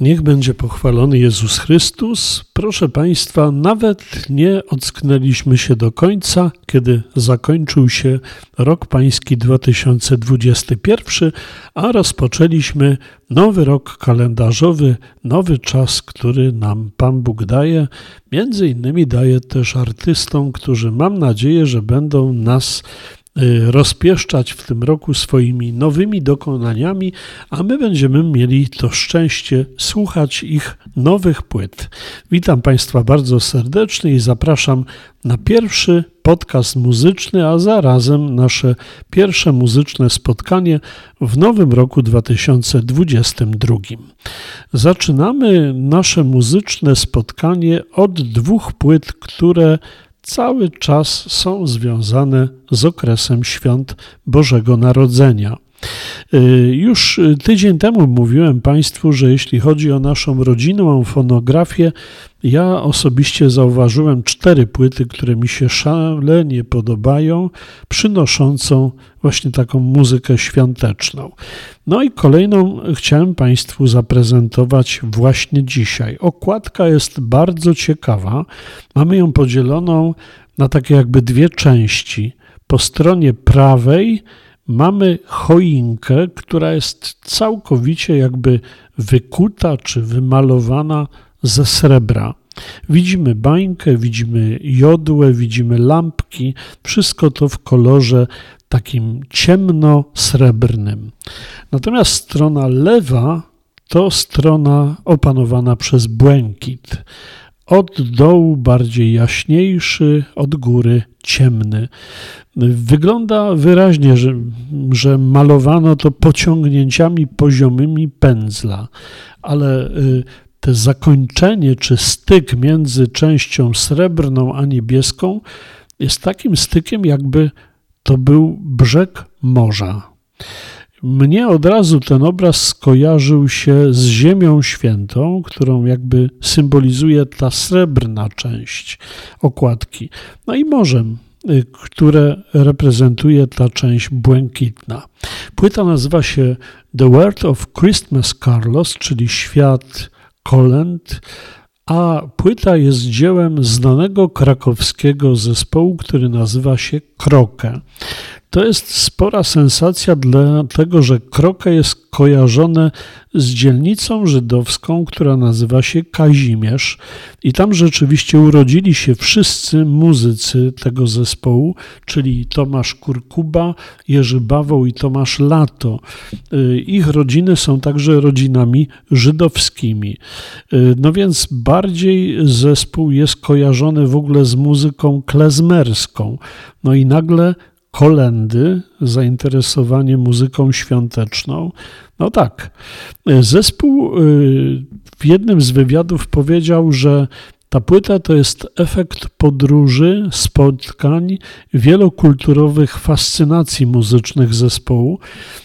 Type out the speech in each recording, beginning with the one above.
Niech będzie pochwalony Jezus Chrystus. Proszę Państwa, nawet nie ocknęliśmy się do końca, kiedy zakończył się rok Pański 2021, a rozpoczęliśmy nowy rok kalendarzowy, nowy czas, który nam Pan Bóg daje. Między innymi daje też artystom, którzy mam nadzieję, że będą nas rozpieszczać w tym roku swoimi nowymi dokonaniami, a my będziemy mieli to szczęście słuchać ich nowych płyt. Witam Państwa bardzo serdecznie i zapraszam na pierwszy podcast muzyczny, a zarazem nasze pierwsze muzyczne spotkanie w nowym roku 2022. Zaczynamy nasze muzyczne spotkanie od dwóch płyt, które cały czas są związane z okresem świąt Bożego Narodzenia. Y, już tydzień temu mówiłem Państwu, że jeśli chodzi o naszą rodzinną fonografię, ja osobiście zauważyłem cztery płyty, które mi się szalenie podobają, przynoszącą właśnie taką muzykę świąteczną. No i kolejną chciałem Państwu zaprezentować właśnie dzisiaj. Okładka jest bardzo ciekawa. Mamy ją podzieloną na takie jakby dwie części. Po stronie prawej mamy choinkę, która jest całkowicie jakby wykuta czy wymalowana ze srebra. Widzimy bańkę, widzimy jodłę, widzimy lampki, wszystko to w kolorze takim ciemno-srebrnym. Natomiast strona lewa to strona opanowana przez błękit. Od dołu bardziej jaśniejszy, od góry ciemny. Wygląda wyraźnie, że, że malowano to pociągnięciami poziomymi pędzla, ale y, te zakończenie czy styk między częścią srebrną a niebieską jest takim stykiem, jakby to był brzeg morza. Mnie od razu ten obraz skojarzył się z Ziemią Świętą, którą jakby symbolizuje ta srebrna część okładki, no i morzem, y, które reprezentuje ta część błękitna. Płyta nazywa się The World of Christmas Carlos, czyli świat kolęd, a płyta jest dziełem znanego krakowskiego zespołu, który nazywa się Krokę. To jest spora sensacja, dlatego że Krokę jest kojarzone z dzielnicą żydowską, która nazywa się Kazimierz. I tam rzeczywiście urodzili się wszyscy muzycy tego zespołu, czyli Tomasz Kurkuba, Jerzy Bawoł i Tomasz Lato. Y, ich rodziny są także rodzinami żydowskimi. Y, no więc bardziej zespół jest kojarzony w ogóle z muzyką klezmerską. No i nagle kolendy, zainteresowanie muzyką świąteczną. No tak, zespół y, w jednym z wywiadów powiedział, że ta płyta to jest efekt podróży, spotkań, wielokulturowych fascynacji muzycznych zespołu,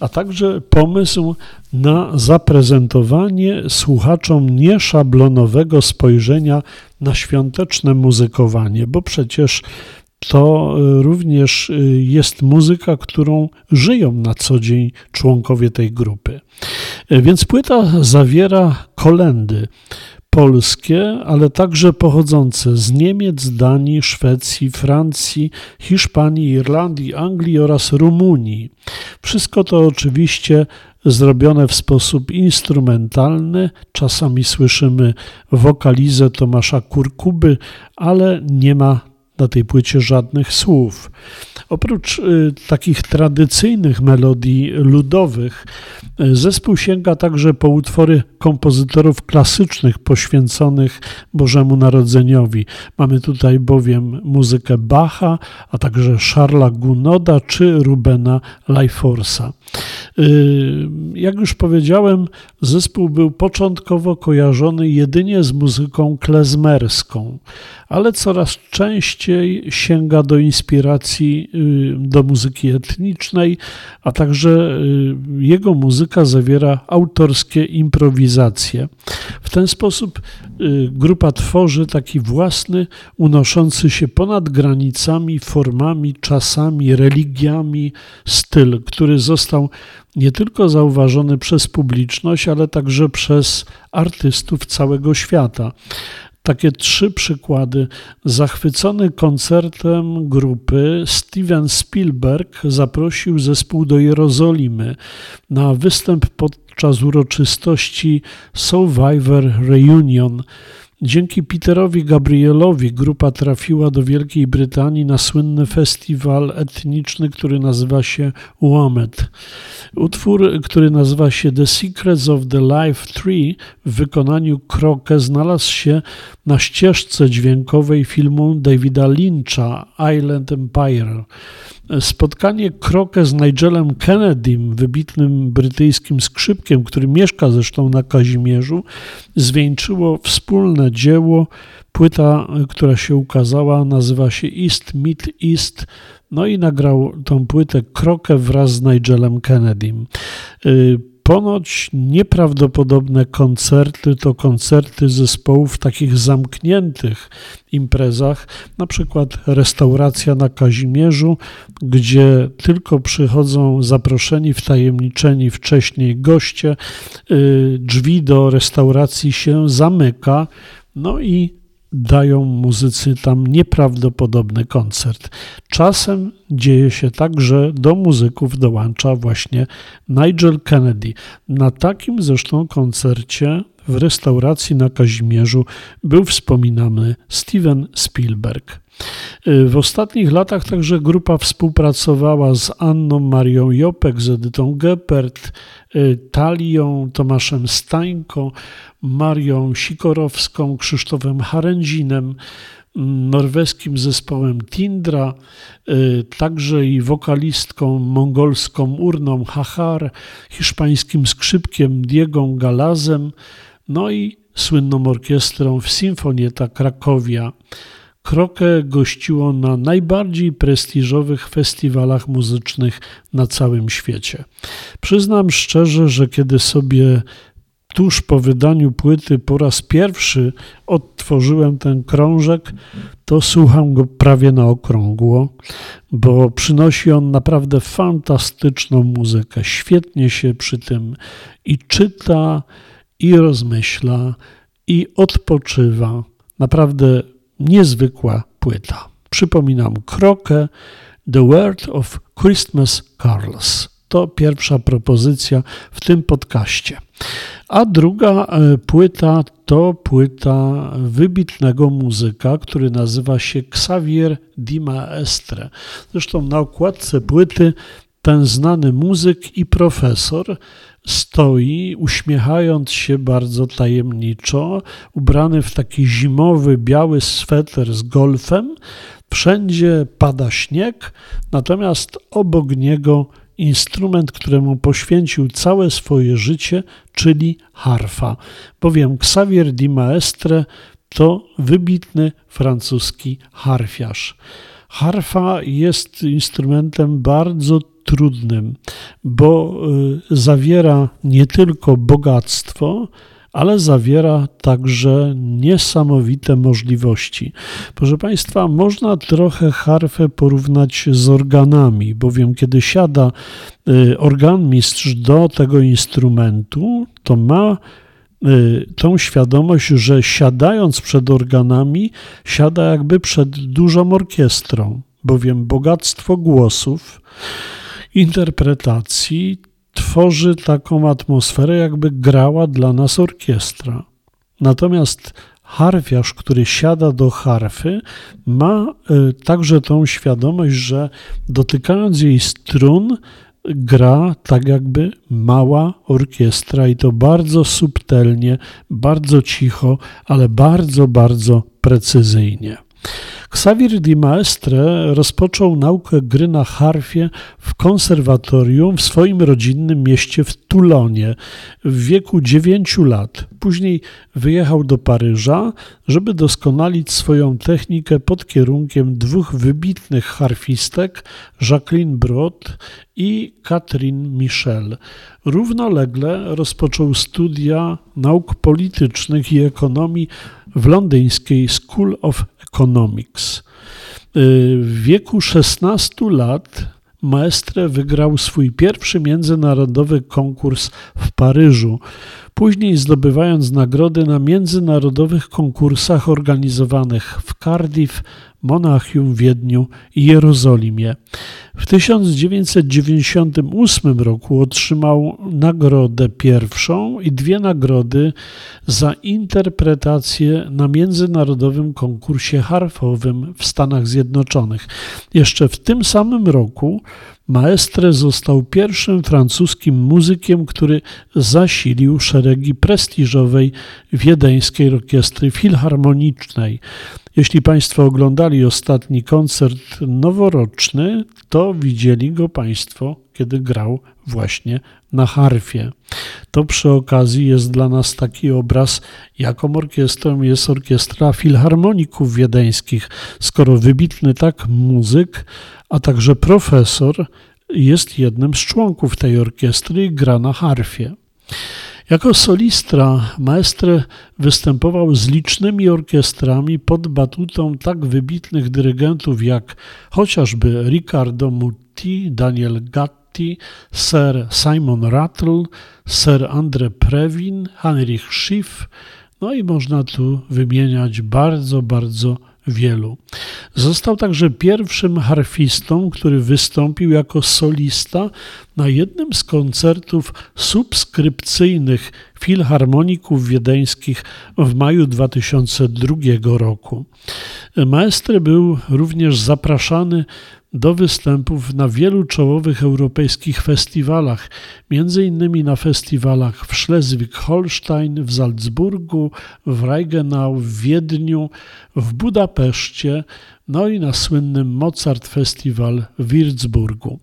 a także pomysł na zaprezentowanie słuchaczom nieszablonowego spojrzenia na świąteczne muzykowanie, bo przecież to y, również y, jest muzyka, którą żyją na co dzień członkowie tej grupy. Y, więc płyta zawiera kolendy polskie, ale także pochodzące z Niemiec, Danii, Szwecji, Francji, Hiszpanii, Irlandii, Anglii oraz Rumunii. Wszystko to oczywiście zrobione w sposób instrumentalny. Czasami słyszymy wokalizę Tomasza Kurkuby, ale nie ma na tej płycie żadnych słów. Oprócz y, takich tradycyjnych melodii ludowych, y, zespół sięga także po utwory kompozytorów klasycznych poświęconych Bożemu Narodzeniowi. Mamy tutaj bowiem muzykę Bacha, a także Charlesa Gunoda czy Rubena Lajforsa. Y, jak już powiedziałem, zespół był początkowo kojarzony jedynie z muzyką klezmerską, ale coraz częściej sięga do inspiracji y, do muzyki etnicznej, a także y, jego muzyka zawiera autorskie improwizacje. W ten sposób grupa tworzy taki własny, unoszący się ponad granicami, formami, czasami, religiami styl, który został nie tylko zauważony przez publiczność, ale także przez artystów całego świata. Takie trzy przykłady. Zachwycony koncertem grupy, Steven Spielberg zaprosił zespół do Jerozolimy na występ podczas uroczystości Survivor Reunion. Dzięki Peterowi Gabrielowi grupa trafiła do Wielkiej Brytanii na słynny festiwal etniczny, który nazywa się WOMED. Utwór, który nazywa się The Secrets of the Life Tree w wykonaniu Kroke znalazł się na ścieżce dźwiękowej filmu Davida Lyncha Island Empire. Spotkanie Kroke z Nigelem Kennedym, wybitnym brytyjskim skrzypkiem, który mieszka zresztą na Kazimierzu, zwieńczyło wspólne dzieło. Płyta, która się ukazała, nazywa się East Meet East. No i nagrał tą płytę Krokę wraz z Nigelem Kennedym. Ponoć nieprawdopodobne koncerty to koncerty zespołów w takich zamkniętych imprezach, na przykład restauracja na Kazimierzu, gdzie tylko przychodzą zaproszeni, wtajemniczeni wcześniej goście, y, drzwi do restauracji się zamyka, no i dają muzycy tam nieprawdopodobny koncert. Czasem dzieje się tak, że do muzyków dołącza właśnie Nigel Kennedy. Na takim zresztą koncercie w restauracji na Kazimierzu był wspominany Steven Spielberg. W ostatnich latach także grupa współpracowała z Anną Marią Jopek, z Edytą Geppert, Talią, Tomaszem Stańko, Marią Sikorowską, Krzysztofem Harędzinem, norweskim zespołem Tindra, także i wokalistką mongolską Urną Hachar, hiszpańskim skrzypkiem Diego Galazem, no i słynną orkiestrą w Sinfonieta Krakowia. Krokę gościło na najbardziej prestiżowych festiwalach muzycznych na całym świecie. Przyznam szczerze, że kiedy sobie tuż po wydaniu płyty po raz pierwszy odtworzyłem ten krążek, to słucham go prawie na okrągło, bo przynosi on naprawdę fantastyczną muzykę. Świetnie się przy tym i czyta, i rozmyśla, i odpoczywa. Naprawdę niezwykła płyta. Przypominam krokę The World of Christmas Carols. To pierwsza propozycja w tym podcaście. A druga e, płyta to płyta wybitnego muzyka, który nazywa się Xavier Di Maestre. Zresztą na okładce płyty ten znany muzyk i profesor stoi, uśmiechając się bardzo tajemniczo, ubrany w taki zimowy, biały sweter z golfem. Wszędzie pada śnieg, natomiast obok niego instrument, któremu poświęcił całe swoje życie, czyli harfa, bowiem Xavier Di Maestre to wybitny francuski harfiarz. Harfa jest instrumentem bardzo trudnym, bo y, zawiera nie tylko bogactwo, ale zawiera także niesamowite możliwości. Proszę Państwa, można trochę harfę porównać z organami, bowiem kiedy siada y, organmistrz do tego instrumentu, to ma y, tą świadomość, że siadając przed organami, siada jakby przed dużą orkiestrą, bowiem bogactwo głosów, interpretacji tworzy taką atmosferę, jakby grała dla nas orkiestra. Natomiast harfiarz, który siada do harfy, ma y, także tą świadomość, że dotykając jej strun, gra tak jakby mała orkiestra i to bardzo subtelnie, bardzo cicho, ale bardzo, bardzo precyzyjnie. Xavier Di Maestre rozpoczął naukę gry na harfie w konserwatorium w swoim rodzinnym mieście w Toulonie w wieku 9 lat. Później wyjechał do Paryża, żeby doskonalić swoją technikę pod kierunkiem dwóch wybitnych harfistek, Jacqueline Brod i Catherine Michel. Równolegle rozpoczął studia nauk politycznych i ekonomii w londyńskiej School of Economics. Y, w wieku 16 lat Maestre wygrał swój pierwszy międzynarodowy konkurs w Paryżu, później zdobywając nagrody na międzynarodowych konkursach organizowanych w Cardiff, Monachium, Wiedniu i Jerozolimie. W 1998 roku otrzymał nagrodę pierwszą i dwie nagrody za interpretację na międzynarodowym konkursie harfowym w Stanach Zjednoczonych. Jeszcze w tym samym roku Maestre został pierwszym francuskim muzykiem, który zasilił szeregi prestiżowej wiedeńskiej orkiestry filharmonicznej. Jeśli Państwo oglądali ostatni koncert noworoczny, to widzieli go Państwo, kiedy grał właśnie na harfie. To przy okazji jest dla nas taki obraz, jaką orkiestrą jest orkiestra filharmoników wiedeńskich, skoro wybitny tak muzyk, a także profesor jest jednym z członków tej orkiestry i gra na harfie. Jako solista maestro występował z licznymi orkiestrami pod batutą tak wybitnych dyrygentów jak chociażby Riccardo Muti, Daniel Gatti, Sir Simon Rattle, Sir Andre Previn, Heinrich Schiff, no i można tu wymieniać bardzo, bardzo wielu. Został także pierwszym harfistą, który wystąpił jako solista na jednym z koncertów subskrypcyjnych filharmoników wiedeńskich w maju 2002 roku. Maestry był również zapraszany do występów na wielu czołowych europejskich festiwalach, innymi na festiwalach w Schleswig-Holstein, w Salzburgu, w Reichenau, w Wiedniu, w Budapeszcie, no i na słynnym Mozart Festival w Würzburgu.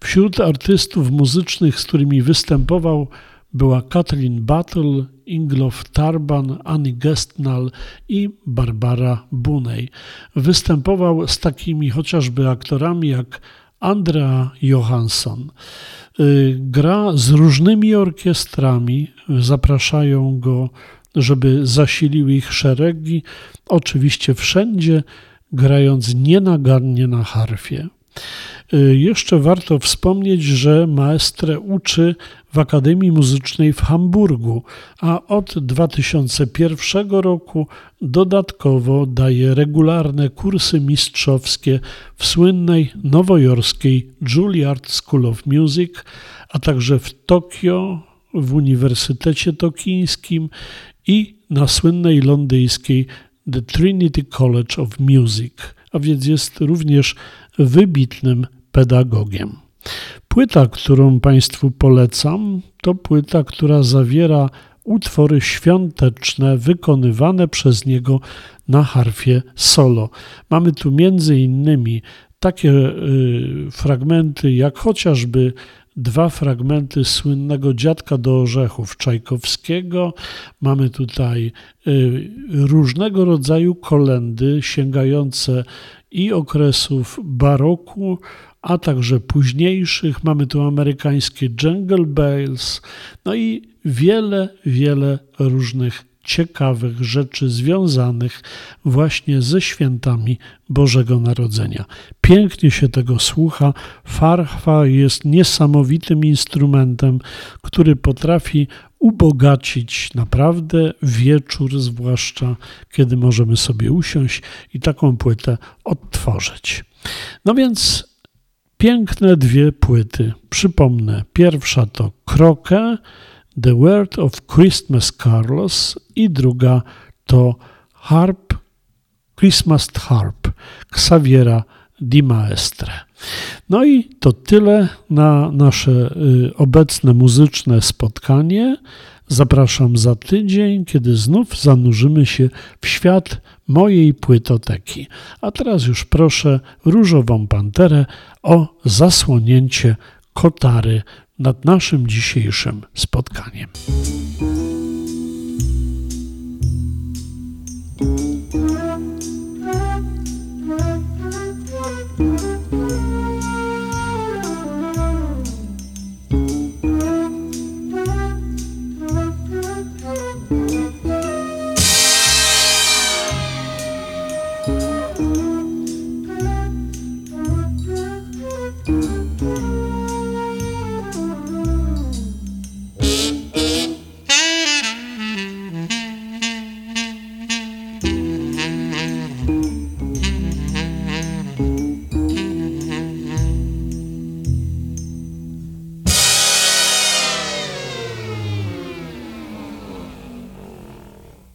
Wśród artystów muzycznych, z którymi występował, była Kathleen Battle, Inglof Tarban, Annie Gestnal i Barbara Bunej. Występował z takimi chociażby aktorami jak Andrea Johansson. Y, gra z różnymi orkiestrami, zapraszają go, żeby zasilił ich szeregi, oczywiście wszędzie grając nienagannie na harfie. Y, jeszcze warto wspomnieć, że maestre uczy w Akademii Muzycznej w Hamburgu, a od 2001 roku dodatkowo daje regularne kursy mistrzowskie w słynnej nowojorskiej Juilliard School of Music, a także w Tokio, w Uniwersytecie Tokińskim i na słynnej londyńskiej The Trinity College of Music, a więc jest również wybitnym pedagogiem. Płyta, którą Państwu polecam, to płyta, która zawiera utwory świąteczne wykonywane przez niego na harfie solo. Mamy tu między innymi takie y, fragmenty jak chociażby dwa fragmenty słynnego Dziadka do Orzechów Czajkowskiego. Mamy tutaj y, różnego rodzaju kolendy sięgające i okresów baroku, a także późniejszych. Mamy tu amerykańskie Jungle Bells, no i wiele, wiele różnych ciekawych rzeczy związanych właśnie ze świętami Bożego Narodzenia. Pięknie się tego słucha. Farfa jest niesamowitym instrumentem, który potrafi ubogacić naprawdę wieczór, zwłaszcza kiedy możemy sobie usiąść i taką płytę odtworzyć. No więc piękne dwie płyty. Przypomnę, pierwsza to Krokę, The Word of Christmas Carlos i druga to Harp, Christmas Harp Xaviera Di Maestre. No i to tyle na nasze y, obecne muzyczne spotkanie. Zapraszam za tydzień, kiedy znów zanurzymy się w świat mojej płytoteki. A teraz już proszę Różową Panterę o zasłonięcie kotary nad naszym dzisiejszym spotkaniem.